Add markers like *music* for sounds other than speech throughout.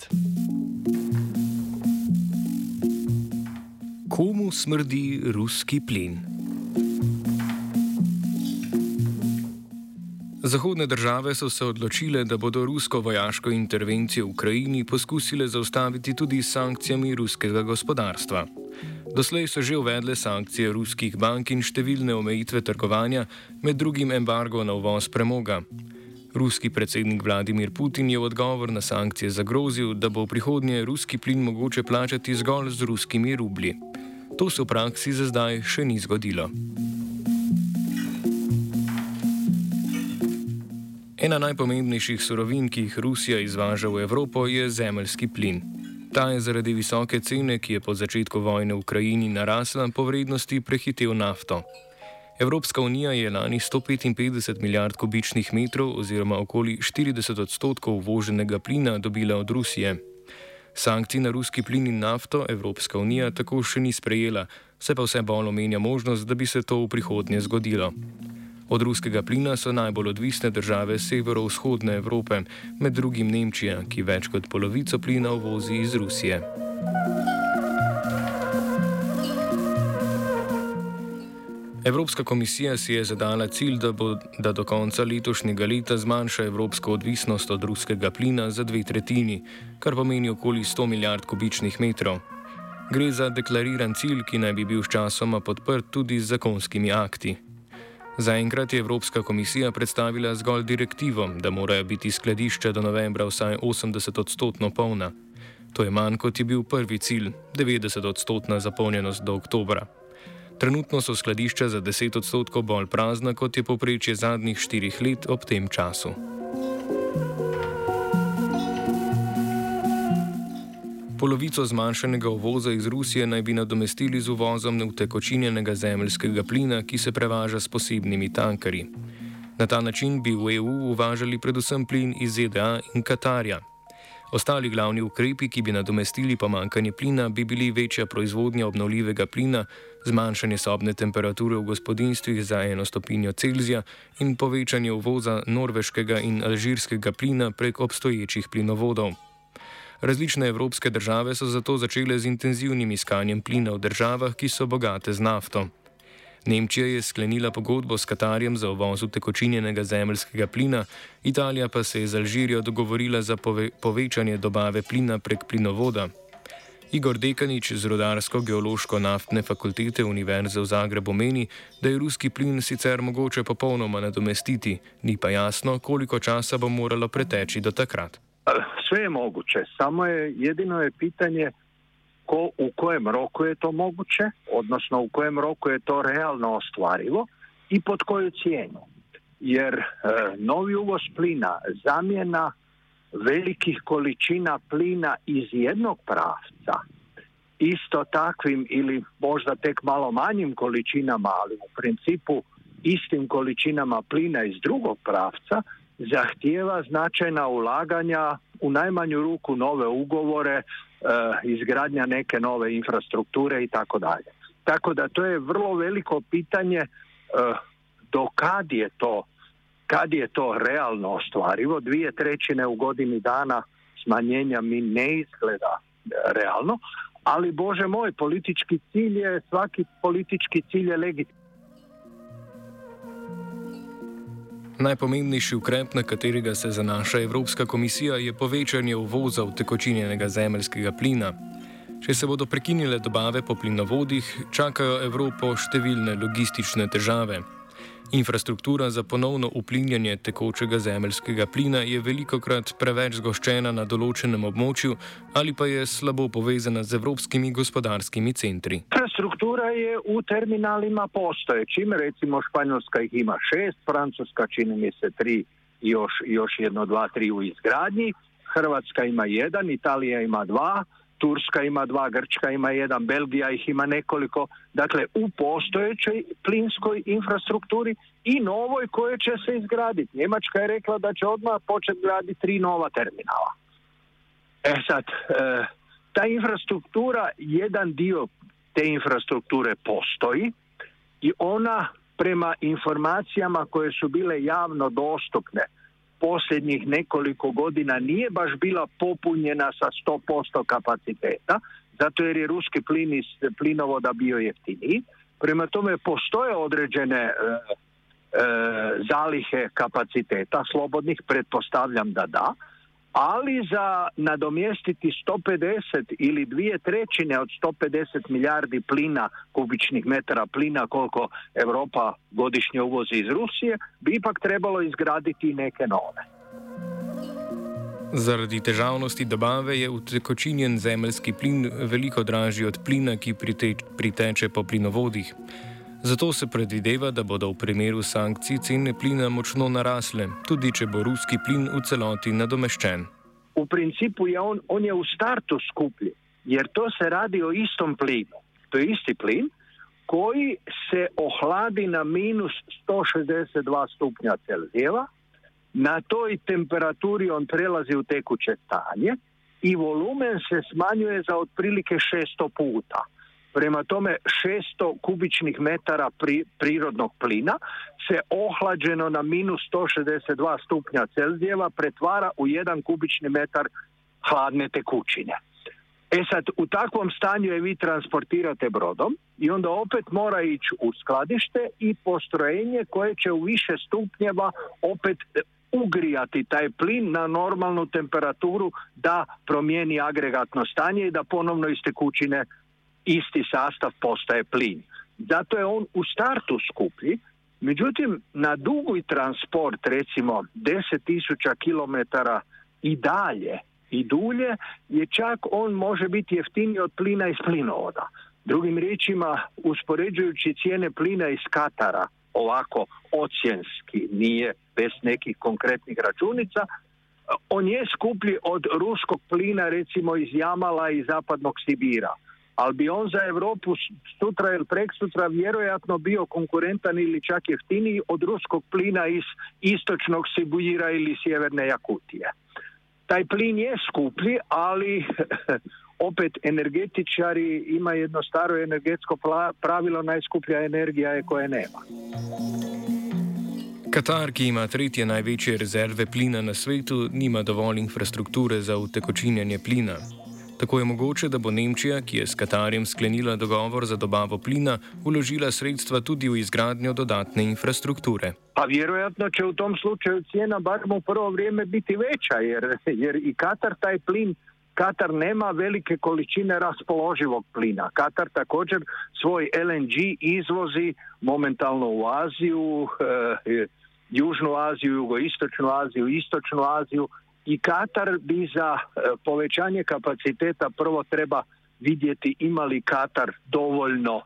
svet. Komu smrdi ruski plin? Zahodne države so se odločile, da bodo rusko vojaško intervencijo v Ukrajini poskusile zaustaviti tudi s sankcijami ruskega gospodarstva. Doslej so že uvedle sankcije ruskih bank in številne omejitve trgovanja, med drugim embargo na uvoz premoga. Ruski predsednik Vladimir Putin je v odgovor na sankcije zagrozil, da bo v prihodnje ruski plin mogoče plačati zgolj z ruskimi rublji. To se v praksi za zdaj še ni zgodilo. Ena najpomembnejših surovin, ki jih Rusija izvaža v Evropo, je zemeljski plin. Ta je zaradi visoke cene, ki je po začetku vojne v Ukrajini narasla, po vrednosti prehitel nafto. Evropska unija je lani 155 milijard kubičnih metrov oziroma okoli 40 odstotkov uvoženega plina dobila od Rusije. Sankcij na ruski plin in nafto Evropska unija tako še ni sprejela, se pa vse bolj omenja možnost, da bi se to v prihodnje zgodilo. Od ruskega plina so najbolj odvisne države severovzhodne Evrope, med drugim Nemčija, ki več kot polovico plina uvozi iz Rusije. Evropska komisija si je zadala cilj, da, bo, da do konca letošnjega leta zmanjša evropsko odvisnost od ruskega plina za dve tretjini, kar pomeni okoli 100 milijard kubičnih metrov. Gre za deklariran cilj, ki naj bi bil sčasoma podprt tudi z zakonskimi akti. Zaenkrat je Evropska komisija predstavila zgolj direktivo, da morajo biti skladišča do novembra vsaj 80 odstotno polna. To je manj kot je bil prvi cilj, 90 odstotna zapolnjenost do oktobra. Trenutno so skladišča za 10 odstotkov bolj prazna, kot je poprečje zadnjih štirih let ob tem času. Polovico zmanjšanega uvoza iz Rusije naj bi nadomestili z uvozom neutekočinjenega zemljskega plina, ki se prevaža s posebnimi tankerji. Na ta način bi v EU uvažali predvsem plin iz ZDA in Katarja. Ostali glavni ukrepi, ki bi nadomestili pomankanje plina, bi bili večja proizvodnja obnovljivega plina, zmanjšanje sobne temperature v gospodinstvih za eno stopinjo Celzija in povečanje uvoza norveškega in alžirskega plina prek obstoječih plinovodov. Različne evropske države so zato začele z intenzivnim iskanjem plina v državah, ki so bogate z nafto. Nemčija je sklenila pogodbo s Katarjem za uvoz utekočinjenega zemljskega plina, Italija pa se je z Alžirijo dogovorila za pove povečanje dobave plina prek plinovoda. Igor Dekanič z Rodarsko-geološko-naftne fakultete Univerze v Zagrebu meni, da je ruski plin sicer mogoče popolnoma nadomestiti, ni pa jasno, koliko časa bo moralo preteči do takrat. Sve je moguće, samo je jedino je pitanje ko, u kojem roku je to moguće, odnosno u kojem roku je to realno ostvarivo i pod koju cijenu. Jer e, novi uvoz plina, zamjena velikih količina plina iz jednog pravca, isto takvim ili možda tek malo manjim količinama, ali u principu istim količinama plina iz drugog pravca, zahtijeva značajna ulaganja u najmanju ruku nove ugovore, izgradnja neke nove infrastrukture i tako dalje. Tako da to je vrlo veliko pitanje e, do kad je to kad je to realno ostvarivo. Dvije trećine u godini dana smanjenja mi ne izgleda realno, ali Bože moj, politički cilj je, svaki politički cilj je legitiman. Najpomembnejši ukrep, na katerega se zanaša Evropska komisija, je povečanje uvoza utekočinjenega zemljskega plina. Če se bodo prekinile dobave po plinovodih, čakajo Evropo številne logistične težave. Infrastruktura za ponovno uplinjanje tekočega zemeljskega plina je veliko krat preveč zgoščena na določenem območju ali pa je slabo povezana z evropskimi gospodarskimi centri. Infrastruktura je v terminalima postojećim, recimo Španjolska ih ima šest, Francuska čini mi se tri, još, još jedno, dva, tri u izgradnji, Hrvatska ima jedan, Italija ima dva, Turska ima dva, Grčka ima jedan, Belgija ih ima nekoliko, dakle u postojećoj plinskoj infrastrukturi i novoj koje će se izgraditi. Njemačka je rekla da će odmah početi graditi tri nova terminala. E sad, e, ta infrastruktura, jedan dio te infrastrukture postoji i ona prema informacijama koje su bile javno dostupne posljednjih nekoliko godina nije baš bila popunjena sa 100% kapaciteta, zato jer je ruski plin iz plinovoda bio jeftiniji. Prema tome postoje određene e, e, zalihe kapaciteta slobodnih, pretpostavljam da da, ali za nadomjestiti 150 ili dvije trećine od 150 milijardi plina, kubičnih metara plina koliko Europa godišnje uvozi iz Rusije, bi ipak trebalo izgraditi neke nove. Zaradi težavnosti dobave je utekočinjen zemljski plin veliko dražji od plina, ki priteče po plinovodih. Zato se predvideva, da bodo v primeru sankcij cene plina močno narasle, tudi če bo ruski plin v celoti nadomeščen. V principu je on, on je v startu skuplji, jer to se radi o istom plinu. To je isti plin, koji se ohladi na minus 162 stupnja Celzijeva, na toj temperaturi on prelazi u tekuće stanje i volumen se smanjuje za otprilike 600 puta. Prema tome 600 kubičnih metara pri, prirodnog plina se ohlađeno na minus 162 stupnja Celzijeva pretvara u jedan kubični metar hladne tekućine. E sad, u takvom stanju je vi transportirate brodom i onda opet mora ići u skladište i postrojenje koje će u više stupnjeva opet ugrijati taj plin na normalnu temperaturu da promijeni agregatno stanje i da ponovno iz tekućine isti sastav postaje plin. Zato je on u startu skuplji, međutim na dugi transport recimo 10.000 km i dalje i dulje je čak on može biti jeftiniji od plina iz plinovoda. Drugim riječima, uspoređujući cijene plina iz Katara, ovako ocjenski, nije bez nekih konkretnih računica, on je skuplji od ruskog plina recimo iz Jamala i zapadnog Sibira ali bi on za Europu sutra ili prek sutra vjerojatno bio konkurentan ili čak jeftiniji od ruskog plina iz istočnog Sibujira ili sjeverne Jakutije. Taj plin je skuplji, ali *laughs* opet energetičari ima jedno staro energetsko pravilo, najskuplja energija je koje nema. Katar, ki ima tretje največje rezerve plina na svetu, nima dovolj infrastrukture za utekočinjanje plina. Tako je mogoče, da bo Nemčija, ki je s Katarjem sklenila dogovor za dobavo plina, uložila sredstva tudi v izgradnjo dodatne infrastrukture. Pa vjerojatno će u tom slučaju cijena barem u prvo vrijeme biti veća, jer, jer i Katar taj plin Katar nema velike količine raspoloživog plina. Katar također svoj LNG izvozi momentalno u Aziju, e, Južnu Aziju, Jugoistočnu Aziju, Istočnu Aziju i Katar bi za e, povećanje kapaciteta prvo treba vidjeti ima li Katar dovoljno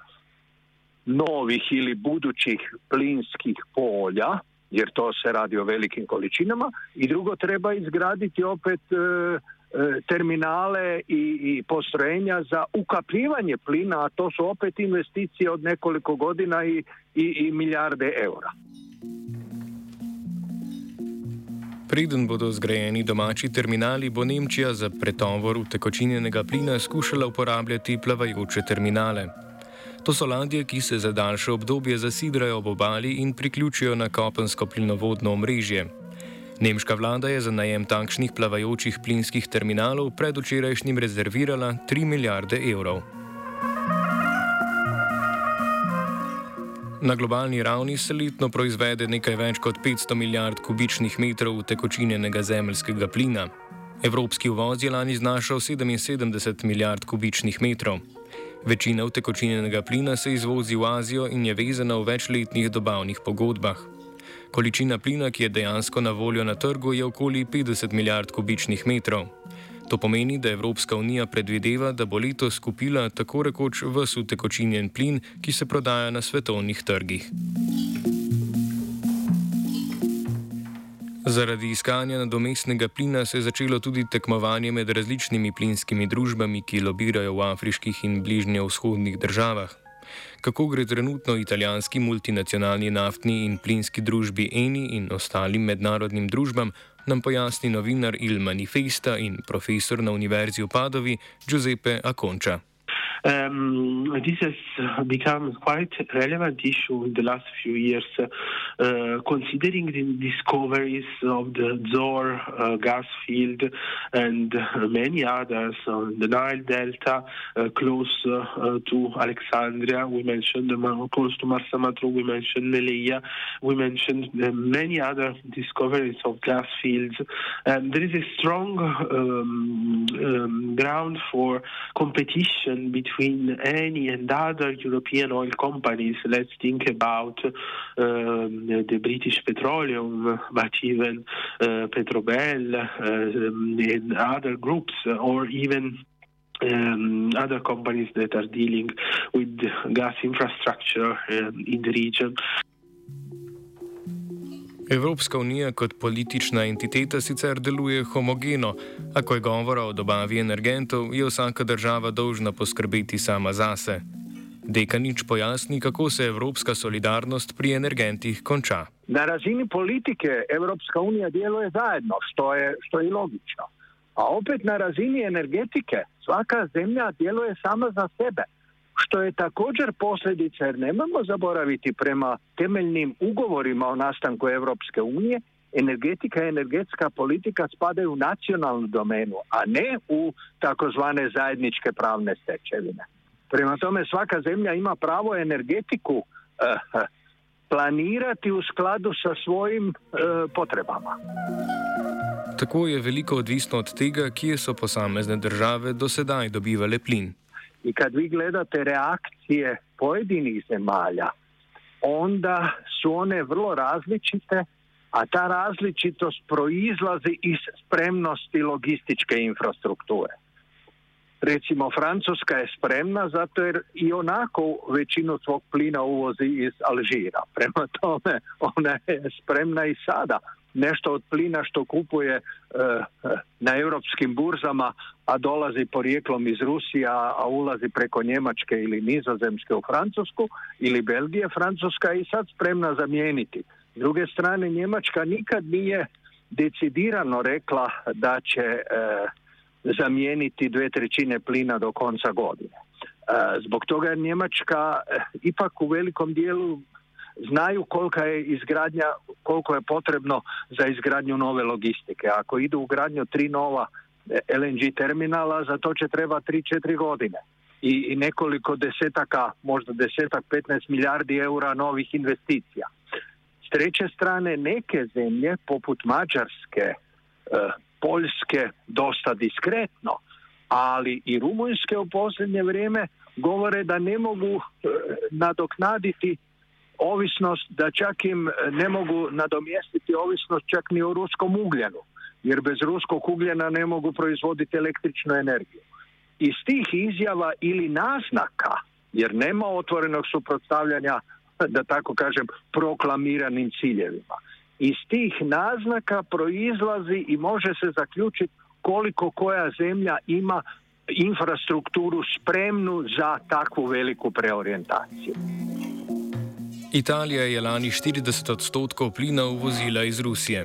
novih ili budućih plinskih polja, jer to se radi o velikim količinama, i drugo treba izgraditi opet e, e, terminale i, i postrojenja za ukapljivanje plina, a to su opet investicije od nekoliko godina i, i, i milijarde eura. Preden bodo zgrajeni domači terminali, bo Nemčija za pretovor utekočinjenega plina skušala uporabljati plavajoče terminale. To so ladje, ki se za daljše obdobje zasidrajo ob obali in priključijo na kopensko plinovodno omrežje. Nemška vlada je za najem takšnih plavajočih plinskih terminalov predvčerajšnjim rezervirala 3 milijarde evrov. Na globalni ravni se letno proizvede nekaj več kot 500 milijard kubičnih metrov tekočinjenega zemljskega plina. Evropski uvoz je lani znašal 77 milijard kubičnih metrov. Večina tekočinjenega plina se izvozi v Azijo in je vezana v večletnih dobavnih pogodbah. Količina plina, ki je dejansko na voljo na trgu, je okoli 50 milijard kubičnih metrov. To pomeni, da Evropska unija predvideva, da bo letos kupila tako rekoč vse utekočinjen plin, ki se prodaja na svetovnih trgih. Zaradi iskanja nadomestnega plina se je začelo tudi tekmovanje med različnimi plinskimi družbami, ki lobirajo v afriških in bližnjevzhodnih državah. Kako gre trenutno italijanski multinacionalni naftni in plinski družbi Eni in ostalim mednarodnim družbam, nam pojasni novinar Il Manifesta in profesor na Univerzi v Padovi Giuseppe Aconča. Um, this has become quite a relevant issue in the last few years, uh, considering the discoveries of the Zor uh, gas field and many others on the Nile Delta, uh, close uh, to Alexandria. We mentioned close to Marsa. We mentioned Meleia. We mentioned many other discoveries of gas fields. And there is a strong um, um, ground for competition between Eni and other European oil companies. Let's think about um, the British Petroleum, but even uh, Petrobel uh, and other groups, or even um, other companies that are dealing with gas infrastructure um, in the region. Evropska unija kot politična entiteta sicer deluje homogeno, a ko je govora o dobavi energentov, je vsaka država dolžna poskrbeti sama zase. Dekanič pojasni, kako se evropska solidarnost pri energentih konča. Na razini politike Evropska unija deluje zajedno, što je, što je logično. A opet na razini energetike svaka zemlja deluje sama za sebe. Što je također posljedica, jer nemamo zaboraviti prema temeljnim ugovorima o nastanku Europske unije, energetika i energetska politika spadaju u nacionalnu domenu, a ne u takozvane zajedničke pravne stečevine. Prema tome svaka zemlja ima pravo energetiku eh, planirati u skladu sa svojim eh, potrebama. Tako je veliko odvisno od tega, kje so posamezne države do sedaj dobivale plin. I kad vi gledate reakcije pojedinih zemalja, onda su one vrlo različite, a ta različitost proizlazi iz spremnosti logističke infrastrukture. Recimo, Francuska je spremna zato jer i onako većinu svog plina uvozi iz Alžira. Prema tome, ona je spremna i sada nešto od plina što kupuje eh, na europskim burzama, a dolazi porijeklom iz Rusije, a ulazi preko Njemačke ili Nizozemske u Francusku ili Belgije, Francuska je i sad spremna zamijeniti. S druge strane, Njemačka nikad nije decidirano rekla da će eh, zamijeniti dve trećine plina do konca godine. Eh, zbog toga je Njemačka ipak u velikom dijelu znaju kolika je izgradnja, koliko je potrebno za izgradnju nove logistike. Ako idu u gradnju tri nova e, LNG terminala, za to će treba 3-4 godine. I, nekoliko desetaka, možda desetak, 15 milijardi eura novih investicija. S treće strane, neke zemlje, poput Mađarske, e, Poljske, dosta diskretno, ali i Rumunjske u posljednje vrijeme govore da ne mogu e, nadoknaditi ovisnost da čak im ne mogu nadomjestiti ovisnost čak ni o ruskom ugljenu, jer bez ruskog ugljena ne mogu proizvoditi električnu energiju. Iz tih izjava ili naznaka, jer nema otvorenog suprotstavljanja, da tako kažem, proklamiranim ciljevima. Iz tih naznaka proizlazi i može se zaključiti koliko koja zemlja ima infrastrukturu spremnu za takvu veliku preorijentaciju. Italija je lani 40 odstotkov plina uvozila iz Rusije.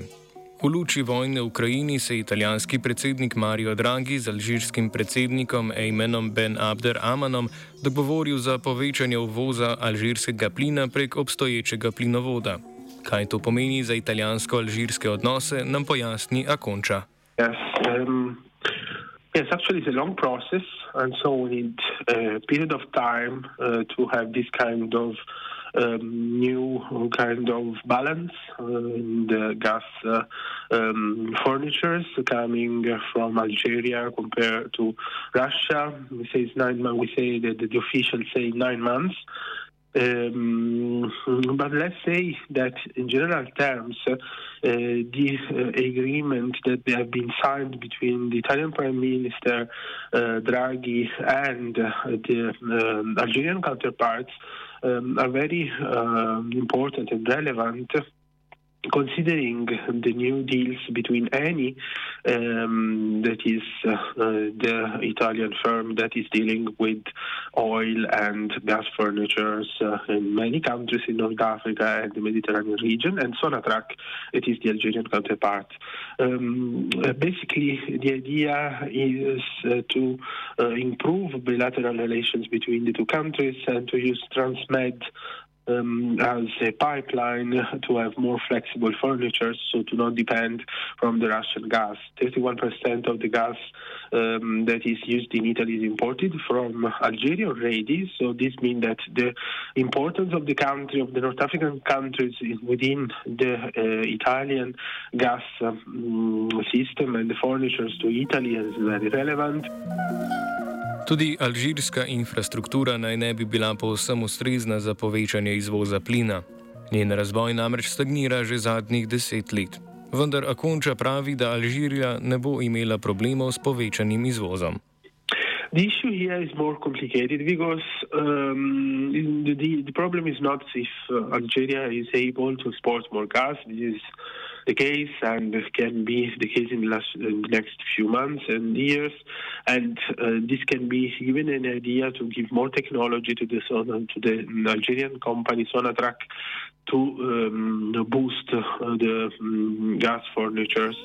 V luči vojne v Ukrajini se italijanski predsednik Mario Draghi z alžirskim predsednikom Ejmenom Ben Abder Amanom dogovoril za povečanje uvoza alžirskega plina prek obstoječega plinovoda. Kaj to pomeni za italijansko-alžirske odnose, nam pojasni Akonča. Yes, um, yes, actually, it's a long process, and so we need a period of time uh, to have this kind of um, new kind of balance uh, in the gas uh, um, furnitures coming from Algeria compared to Russia. We say nine months. We say that the officials say nine months. Um, but let's say that in general terms, uh, this uh, agreement that they have been signed between the Italian Prime Minister uh, Draghi and uh, the um, Algerian counterparts um, are very uh, important and relevant considering the new deals between Eni, um, that is uh, the Italian firm that is dealing with oil and gas furnitures uh, in many countries in North Africa and the Mediterranean region, and Sonatrach, it is the Algerian counterpart. Um, uh, basically, the idea is uh, to uh, improve bilateral relations between the two countries and to use Transmed um, as a pipeline to have more flexible furniture, so to not depend from the Russian gas. 31% of the gas um, that is used in Italy is imported from Algeria already, so this means that the importance of the country, of the North African countries is within the uh, Italian gas um, system and the furnitures to Italy is very relevant. Tudi alžirska infrastruktura naj ne bi bila povsem ustrezna za povečanje izvoza plina. Njen razvoj namreč stagnira že zadnjih deset let. Vendar Akonča pravi, da Alžirija ne bo imela problemov s povečanim izvozom. The issue here is more complicated because um, the, the, problem is not if uh, Algeria is able to export more gas. This is the case and can be the case in the, last, in the next few months and years. And uh, this can be given an idea to give more technology to the, to the Algerian company Sonatrach to um, boost uh, the um, gas furnitures.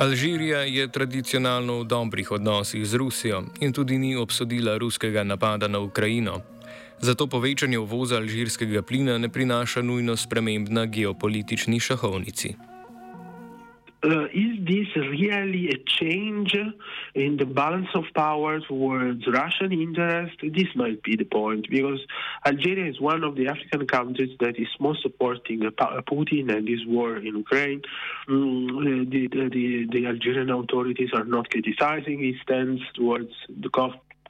Alžirija je tradicionalno v dobrih odnosih z Rusijo in tudi ni obsodila ruskega napada na Ukrajino. Zato povečanje uvoza alžirskega plina ne prinaša nujno sprememb na geopolitični šahovnici. Uh, is this really a change in the balance of power towards Russian interest? This might be the point because Algeria is one of the African countries that is most supporting Putin and this war in Ukraine. Mm, the, the, the, Algerian authorities are not criticizing his stance towards the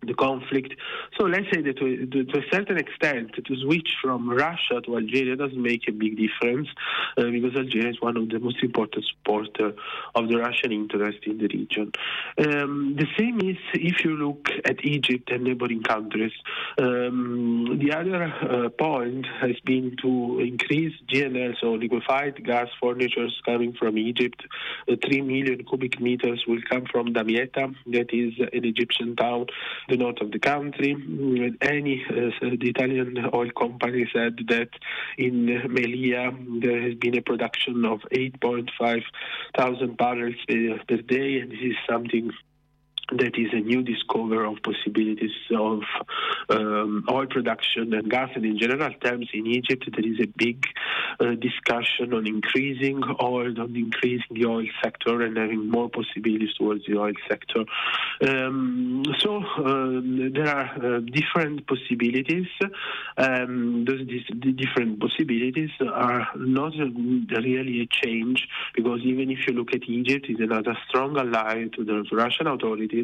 the conflict. So let's say that to, to, a certain extent, to switch from Russia to Algeria doesn't make a big difference uh, because Algeria is one of the most important supporters of the Russian interest in the region. Um, the same is if you look at Egypt and neighboring countries. Um, the other uh, point has been to increase GNL, so liquefied gas furnitures coming from Egypt. Uh, Three million cubic meters will come from Damietta, that is an Egyptian town the north of the country. Any uh, the Italian oil company said that in Melia there has been a production of 8.5 thousand barrels per day, and this is something that is a new discovery of possibilities of um, oil production and gas. And in general terms, in Egypt, there is a big uh, discussion on increasing oil, on increasing the oil sector, and having more possibilities towards the oil sector. Um, so uh, there are uh, different possibilities. Um, those different possibilities are not really a change because even if you look at Egypt, it's another strong ally to the Russian authorities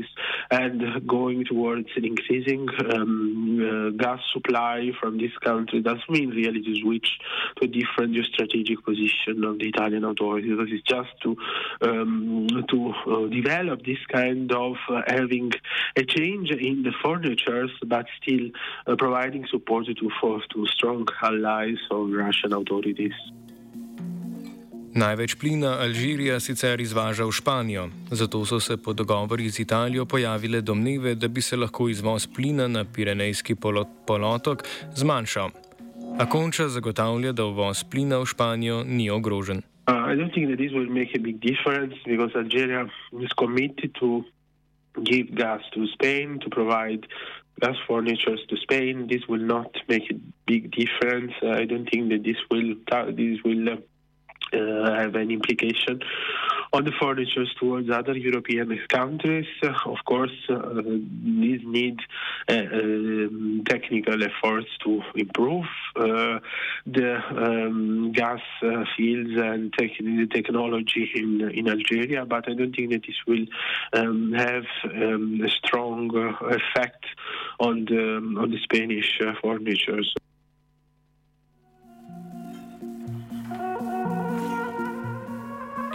and going towards an increasing um, uh, gas supply from this country does mean really to switch to a different strategic position of the Italian authorities. Because it's just to um, to uh, develop this kind of uh, having a change in the furnitures, but still uh, providing support to, for, to strong allies of Russian authorities. Največ plina Alžirija sicer izvaža v Španijo, zato so se po dogovorih z Italijo pojavile domneve, da bi se lahko izvoz plina na Pirenejski polotok zmanjšal. A konča zagotavlja, da uvoz plina v Španijo ni ogrožen. Uh, I don't think that this will make a big difference because Algeria is committed to give gas to Spain, to provide gas furnitures to Spain. This will not make a big difference. Uh, I don't think that this will, this will uh, have an implication on the furnitures towards other European countries. Uh, of course, uh, these need uh, um, technical efforts to improve uh, the um, gas uh, fields and tech- the technology in, in Algeria, but I don't think that this will um, have um, a strong effect on the, on the Spanish furnitures.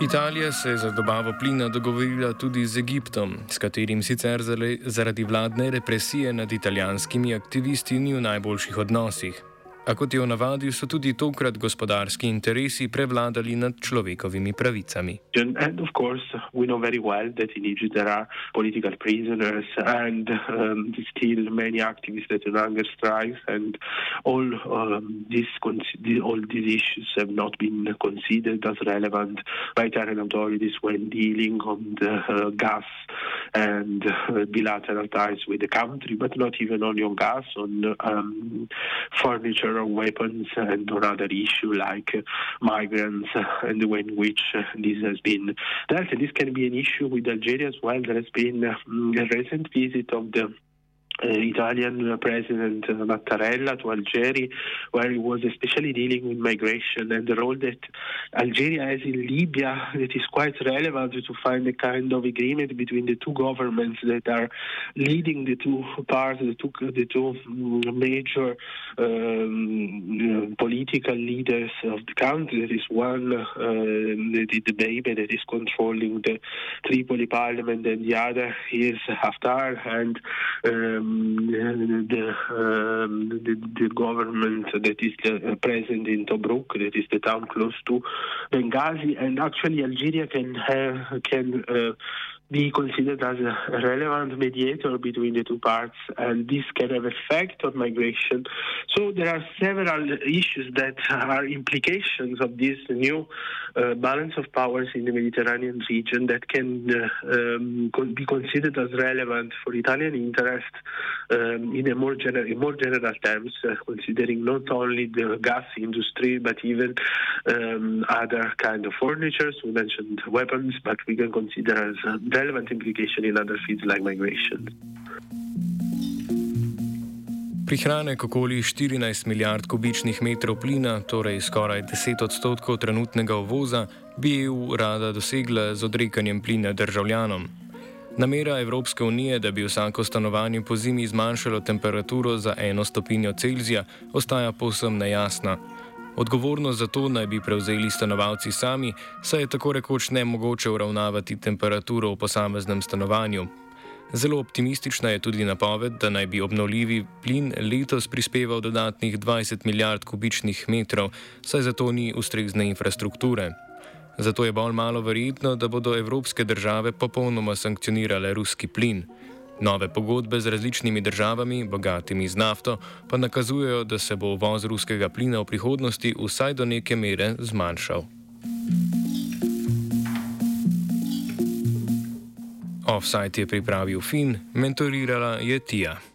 Italija se je za dobavo plina dogovorila tudi z Egiptom, s katerim sicer zaradi vladne represije nad italijanskimi aktivisti ni v najboljših odnosih. A kot je v navadi, so tudi tokrat gospodarski interesi prevladali nad človekovimi pravicami. And of course, we know very well that in Egypt there are political prisoners and um, still many activists that are hunger strikes, and all um, these all these issues have not been considered as relevant by Italian authorities when dealing on the uh, gas and uh, bilateral ties with the country, but not even only on gas, on um, furniture or weapons and on other issues like uh, migrants uh, and the way in which uh, this has been dealt. This can be an issue with Algeria as well. There has been a recent visit of the uh, Italian President uh, Mattarella to Algeria, where he was especially dealing with migration and the role that Algeria has in Libya, that is quite relevant to find a kind of agreement between the two governments that are leading the two parts, the two, the two mm, major um, political leaders of the country. That is one, uh, the, the baby that is controlling the Tripoli parliament, and the other is Haftar. And um, the, um, the, the government that is the, uh, present in Tobruk, that is the town close to Benghazi, and actually Algeria can have, can uh, be considered as a relevant mediator between the two parts, and this can have effect on migration. So there are several issues that are implications of this new uh, balance of powers in the Mediterranean region that can uh, um, be considered as relevant for Italian interest um, in a more general, in more general terms, uh, considering not only the gas industry but even um, other kind of furnitures. We mentioned weapons, but we can consider as relevant implication in other fields like migration. Prihranek okoli 14 milijard kubičnih metrov plina, torej skoraj 10 odstotkov trenutnega uvoza, bi EU rada dosegla z odrekanjem plina državljanom. Namera Evropske unije, da bi vsako stanovanje po zimi zmanjšalo temperaturo za eno stopinjo Celzija, ostaja povsem nejasna. Odgovornost za to naj bi prevzeli stanovalci sami, saj je tako rekoč ne mogoče uravnavati temperaturo v posameznem stanovanju. Zelo optimistična je tudi napoved, da naj bi obnovljivi plin letos prispeval dodatnih 20 milijard kubičnih metrov, saj za to ni ustrezne infrastrukture. Zato je bolj malo verjetno, da bodo evropske države popolnoma sankcionirale ruski plin. Nove pogodbe z različnimi državami, bogatimi z nafto, pa nakazujejo, da se bo uvoz ruskega plina v prihodnosti vsaj do neke mere zmanjšal. Offside je pripravil Fin, mentorirala je Tija.